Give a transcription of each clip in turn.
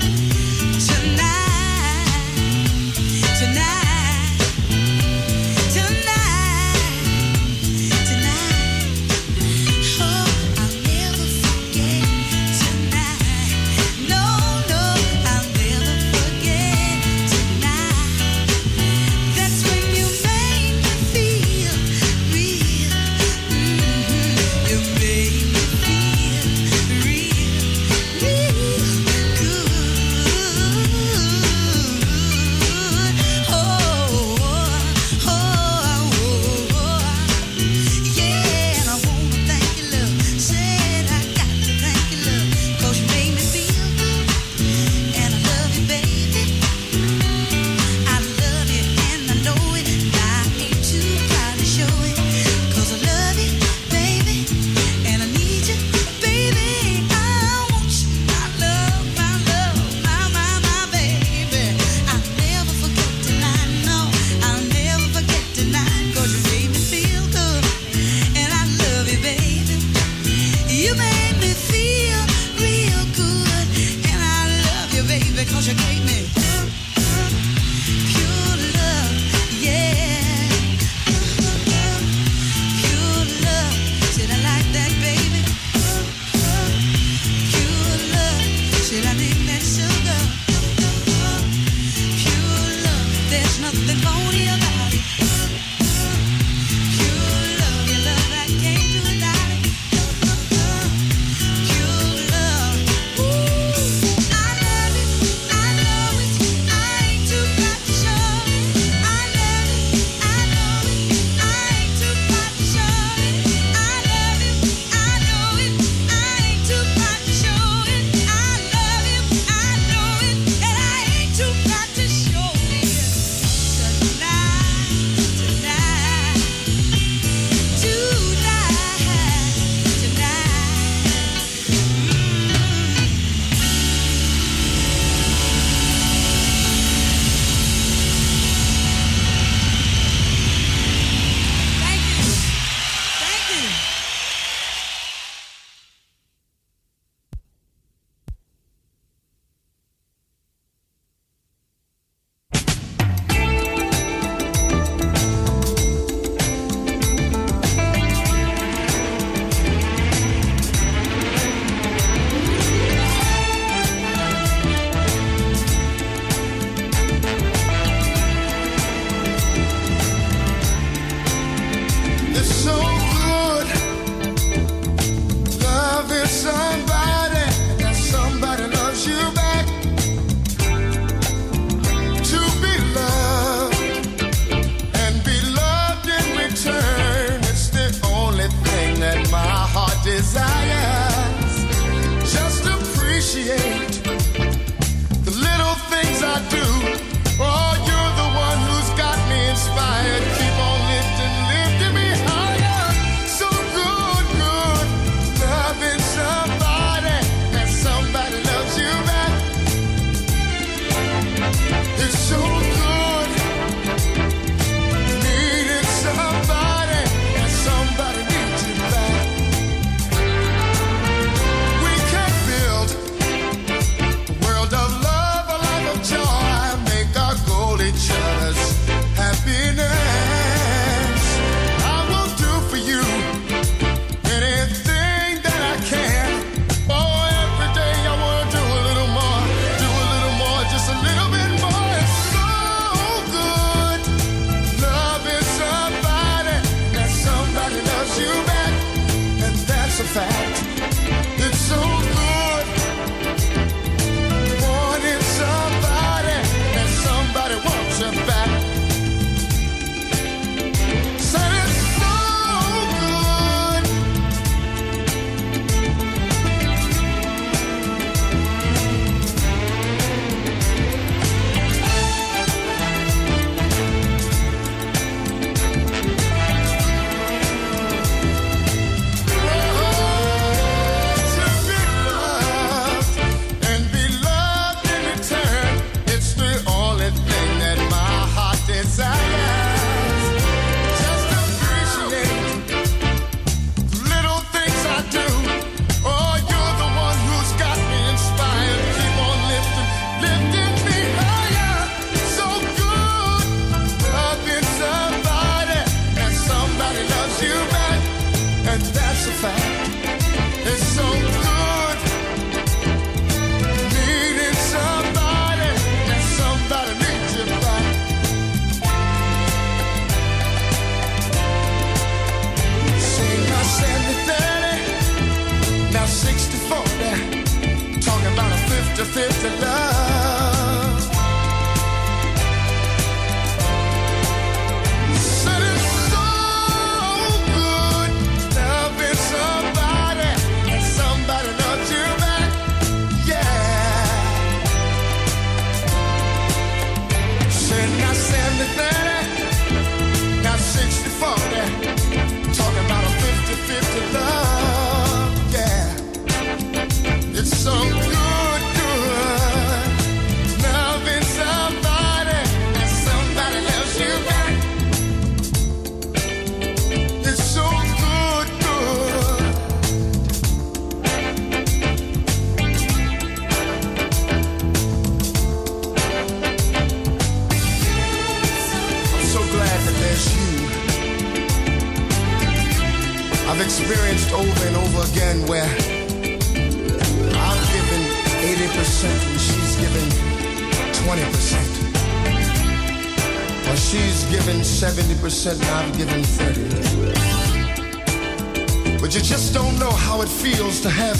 Thank you.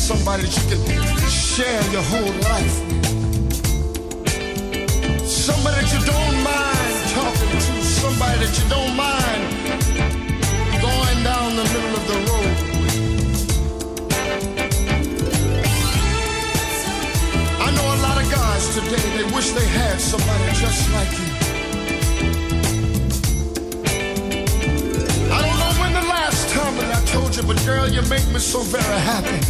somebody that you can share your whole life. Somebody that you don't mind talking to. Somebody that you don't mind going down the middle of the road. I know a lot of guys today, they wish they had somebody just like you. I don't know when the last time that I told you, but girl, you make me so very happy.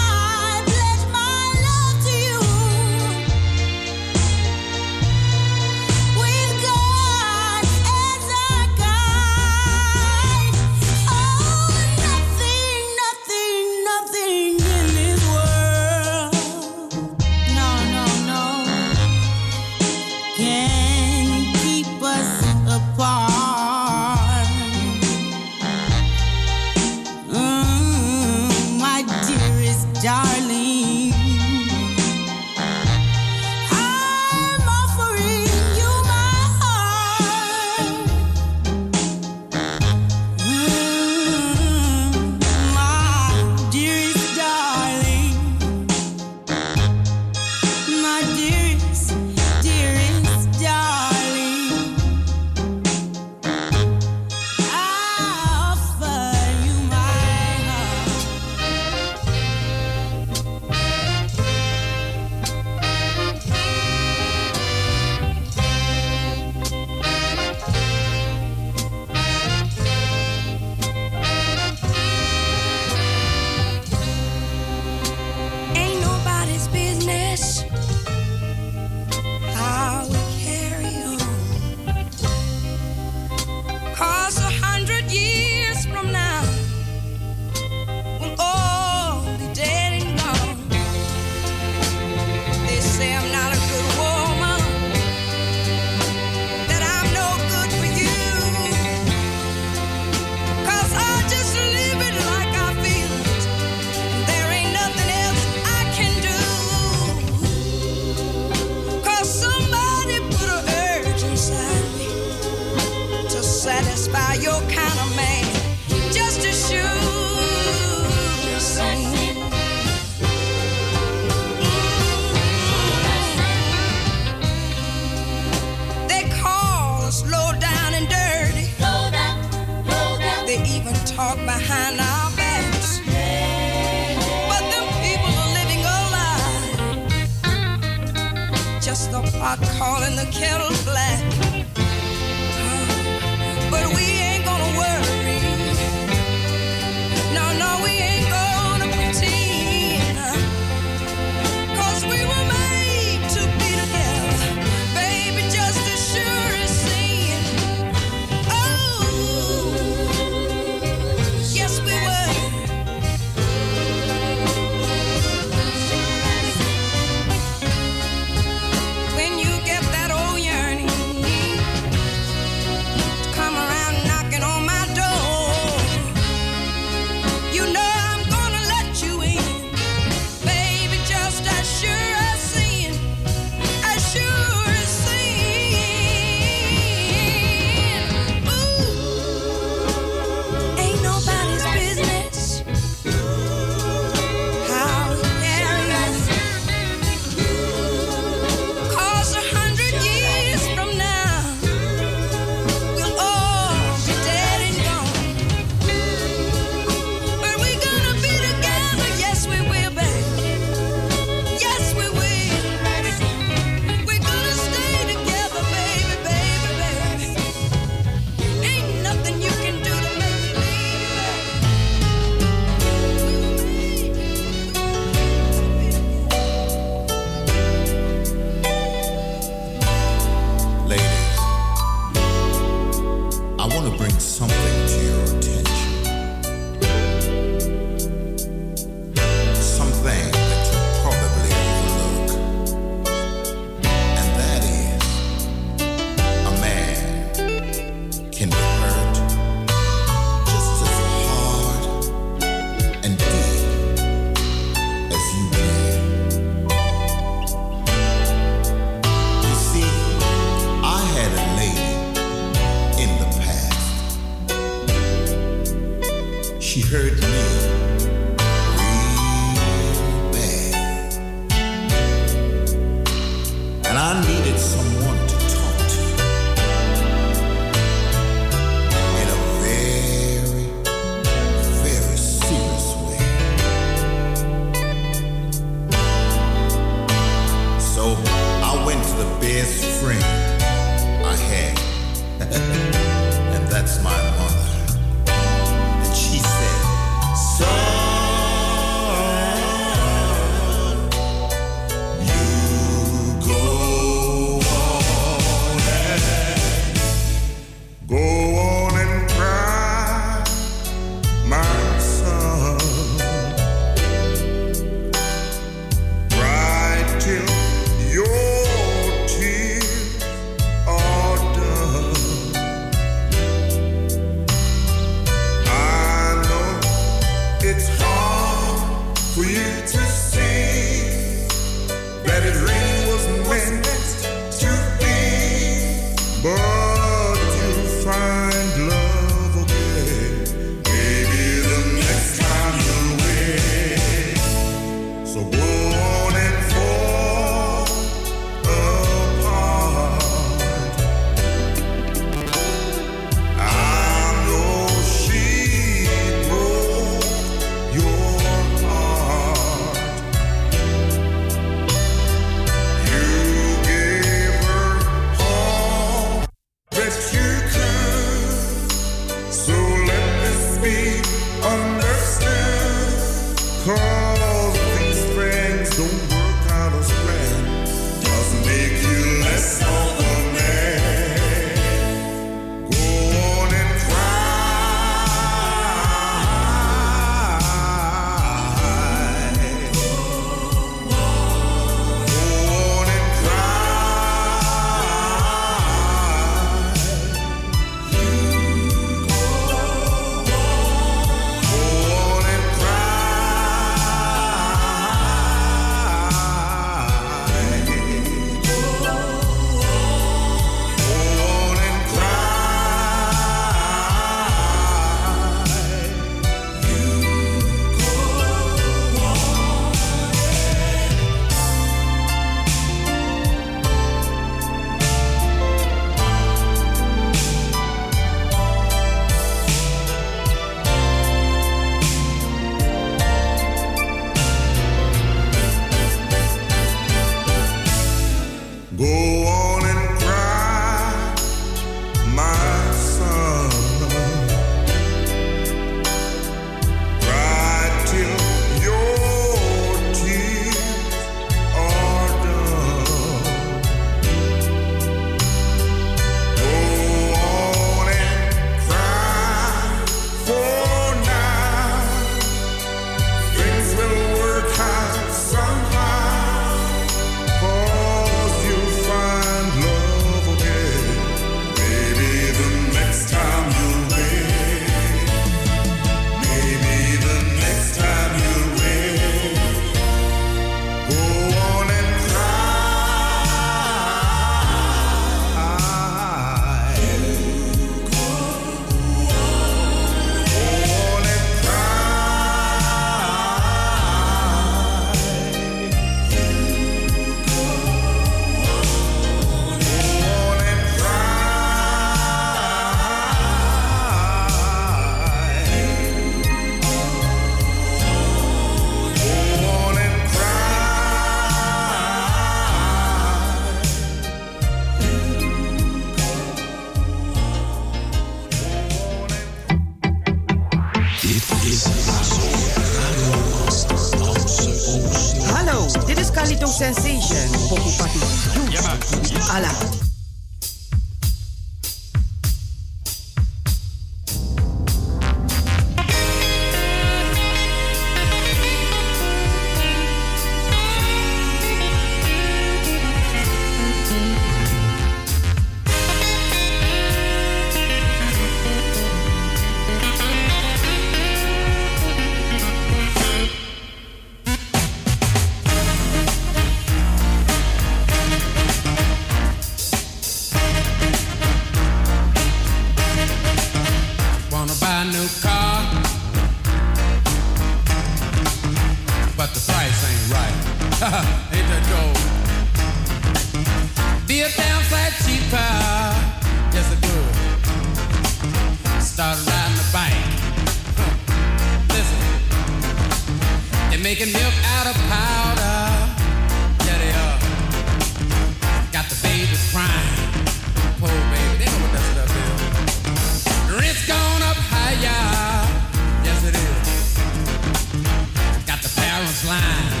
Slime.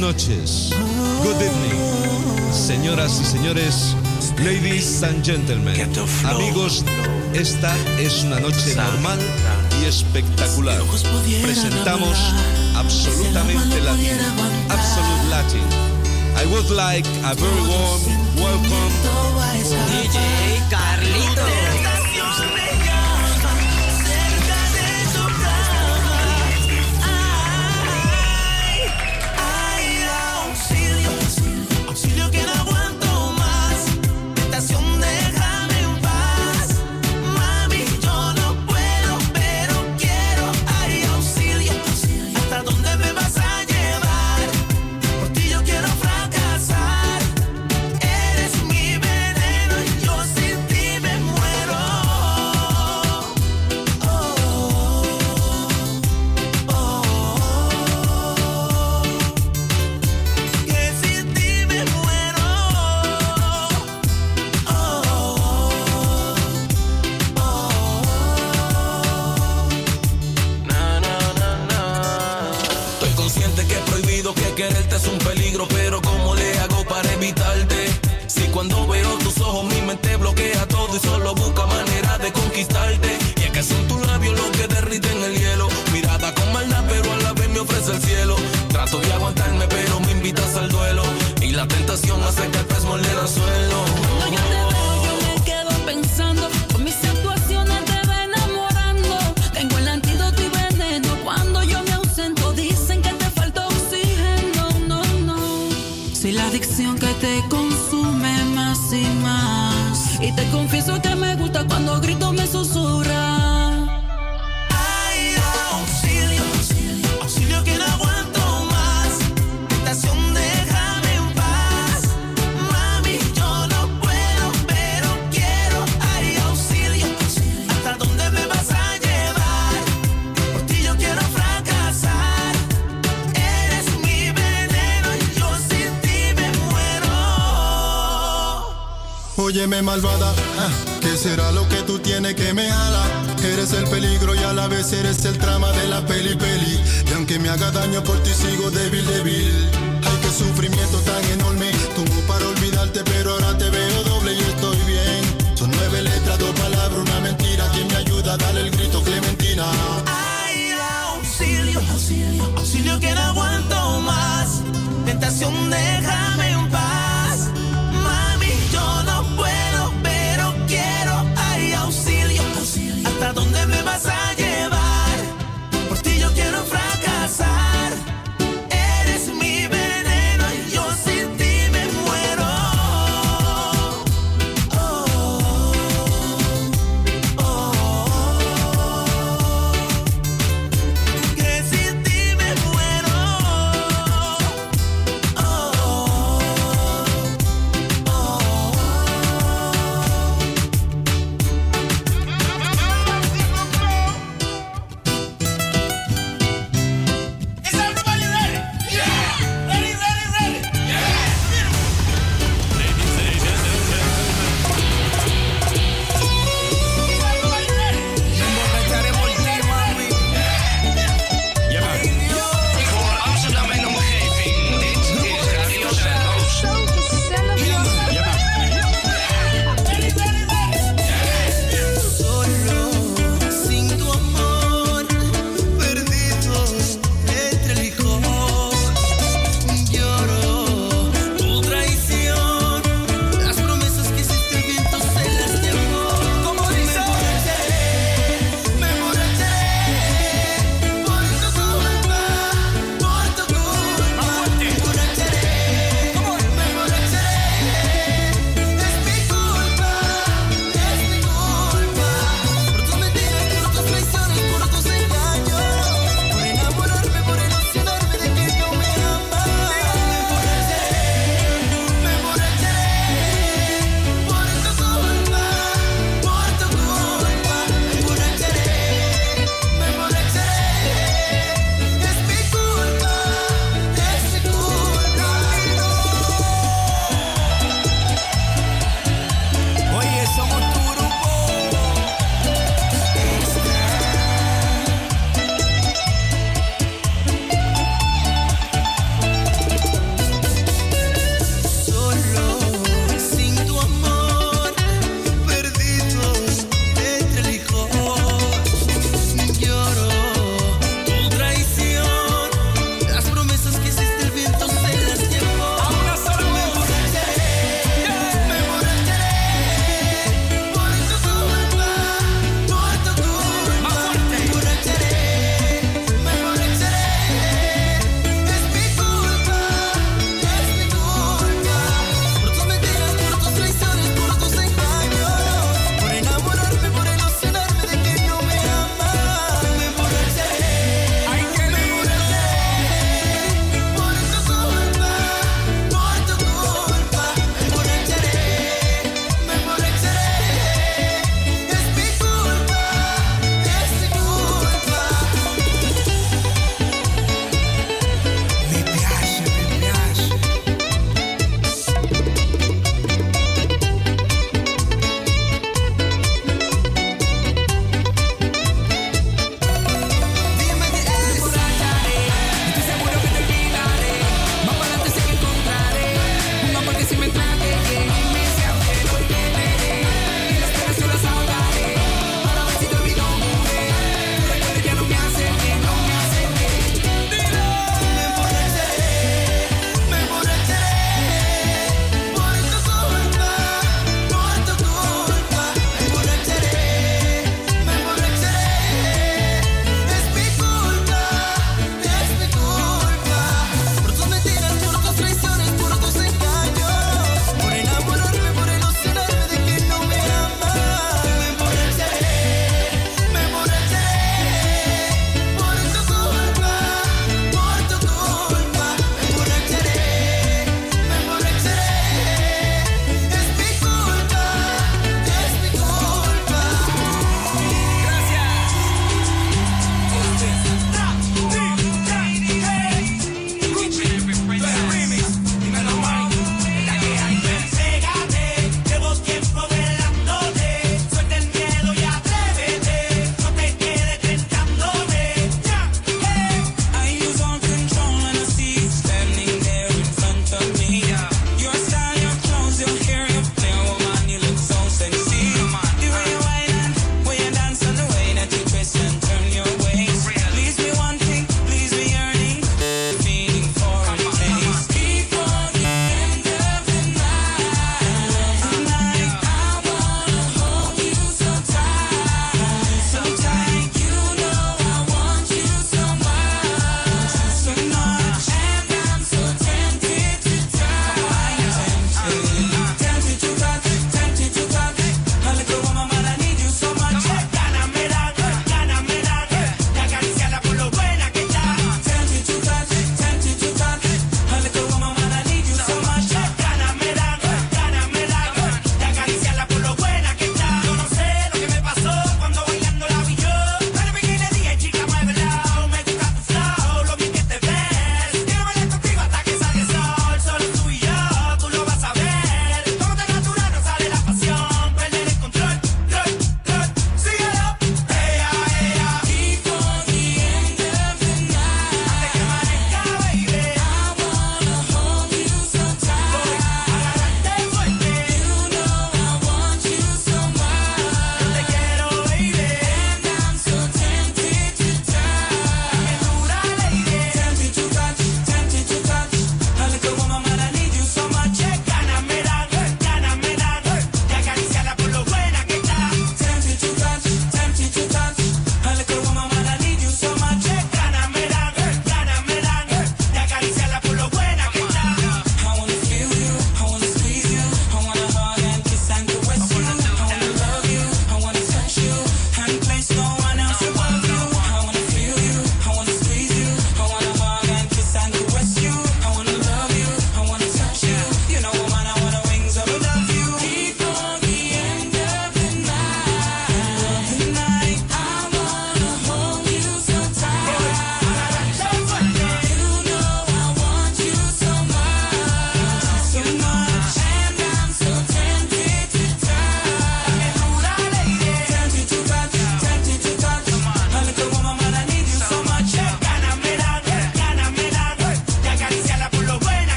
Noches. Good evening. Señoras y señores, ladies and gentlemen. Amigos, esta es una noche normal y espectacular. Presentamos absolutamente latín. Absolute Latin. I would like a very warm welcome. DJ Carlito. Salvador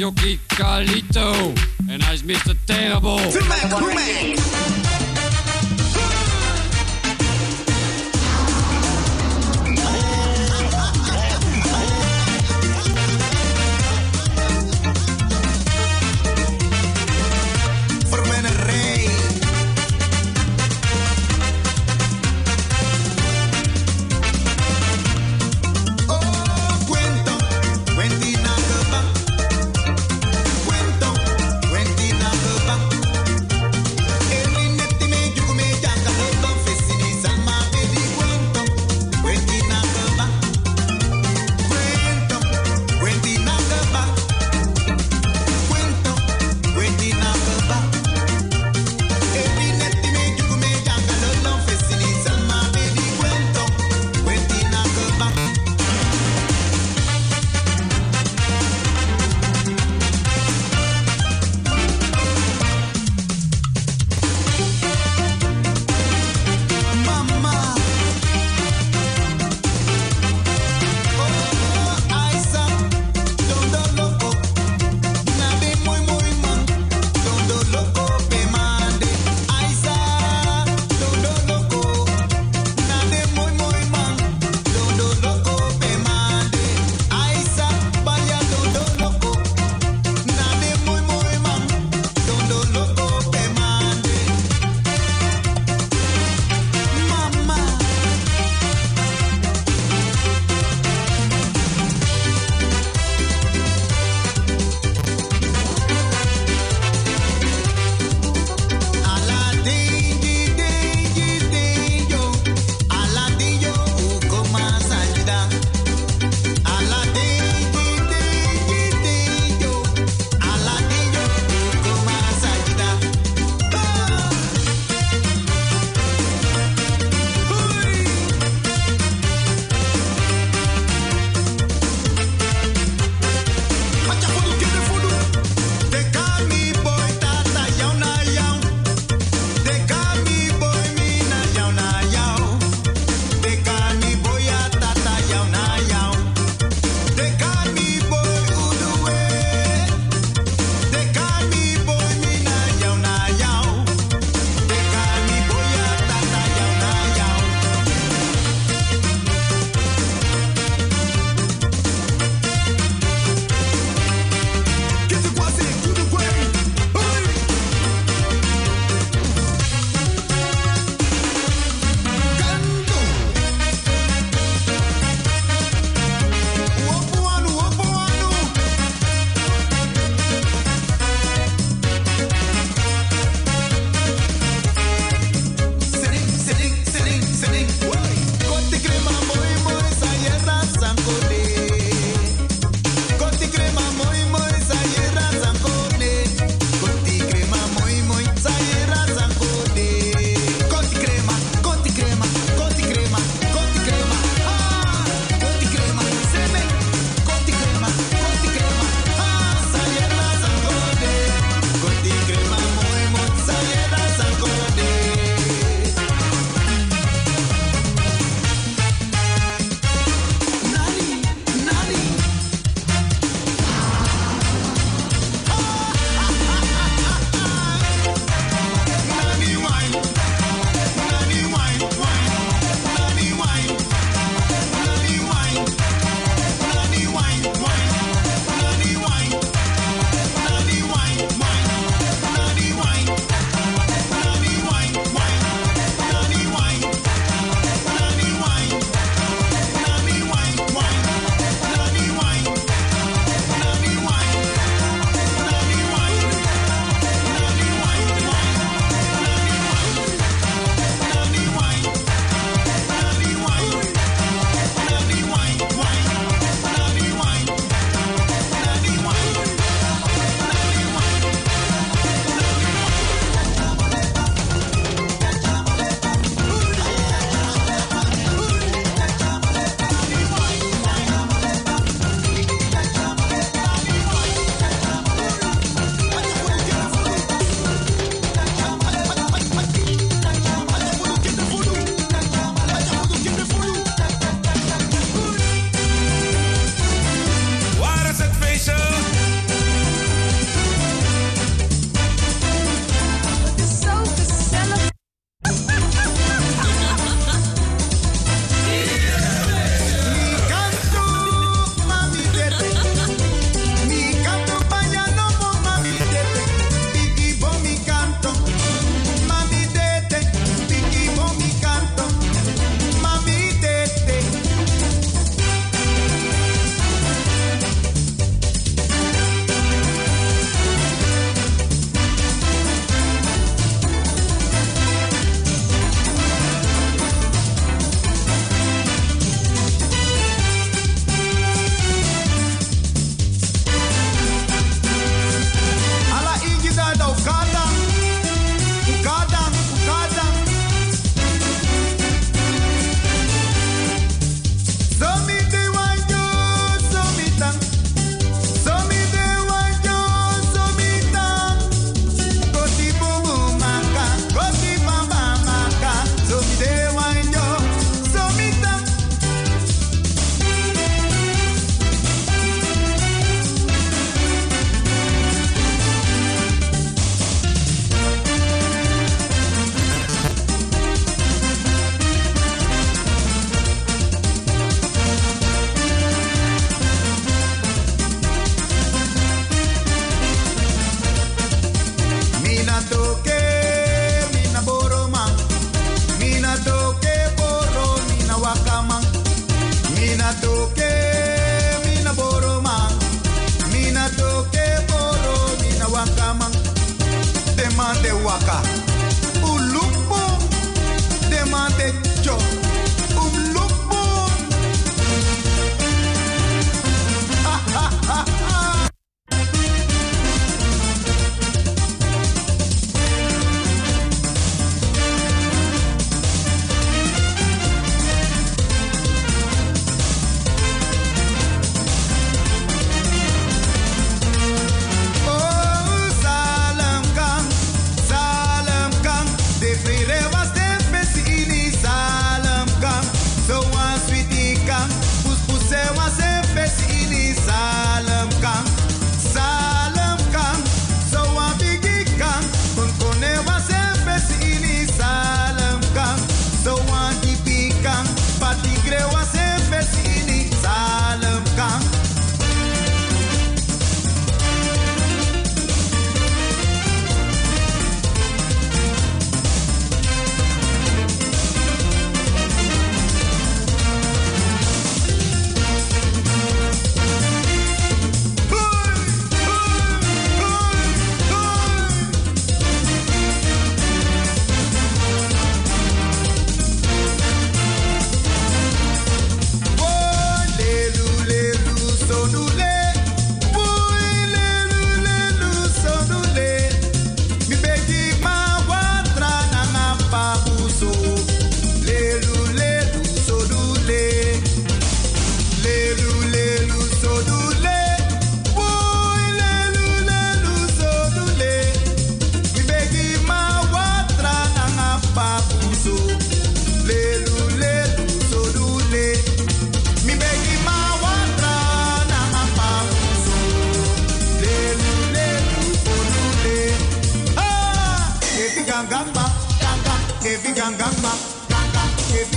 jockey Carlito. And hij is Mr. Terrible. To my, to my.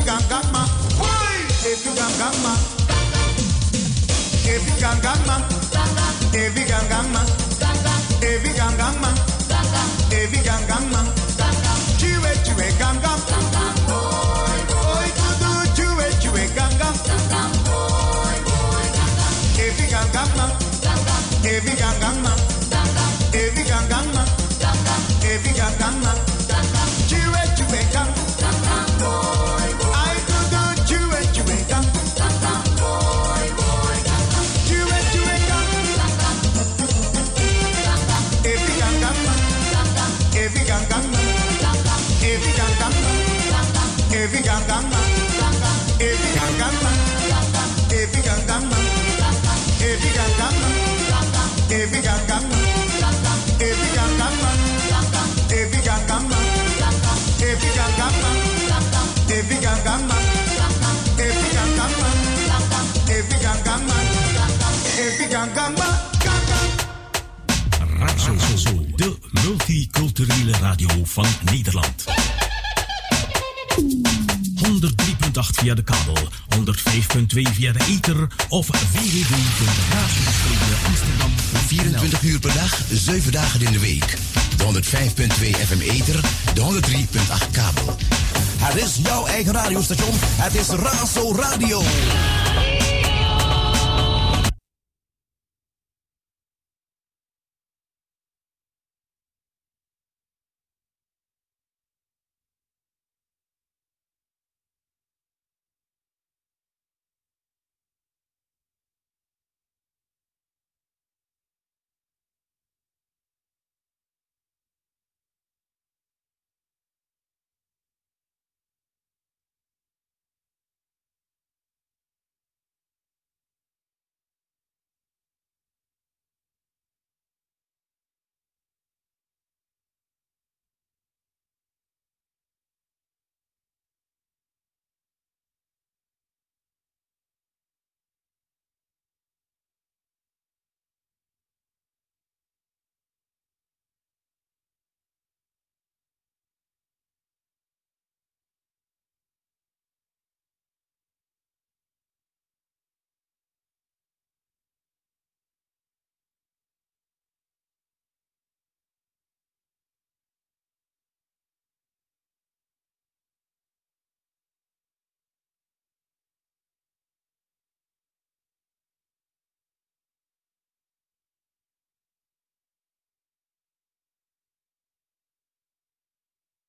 Gang gang man, if gang can gang man, if gang can gang man, if gang can gang man, if gang can gang man, if gang can gang man, chue chue gang gang, oi kudu chue chue gang gang, if gang can gang man, if gang can gang man, if gang can gang man, if gang can gang man. De multiculturele radio van Nederland. 103.8 via de kabel, 105.2 via de ether of www.radiospelen 24 uur per dag, 7 dagen in de week. De 105.2 FM Ether, de 103.8 kabel. Het is jouw eigen radiostation. Het is Raso Radio.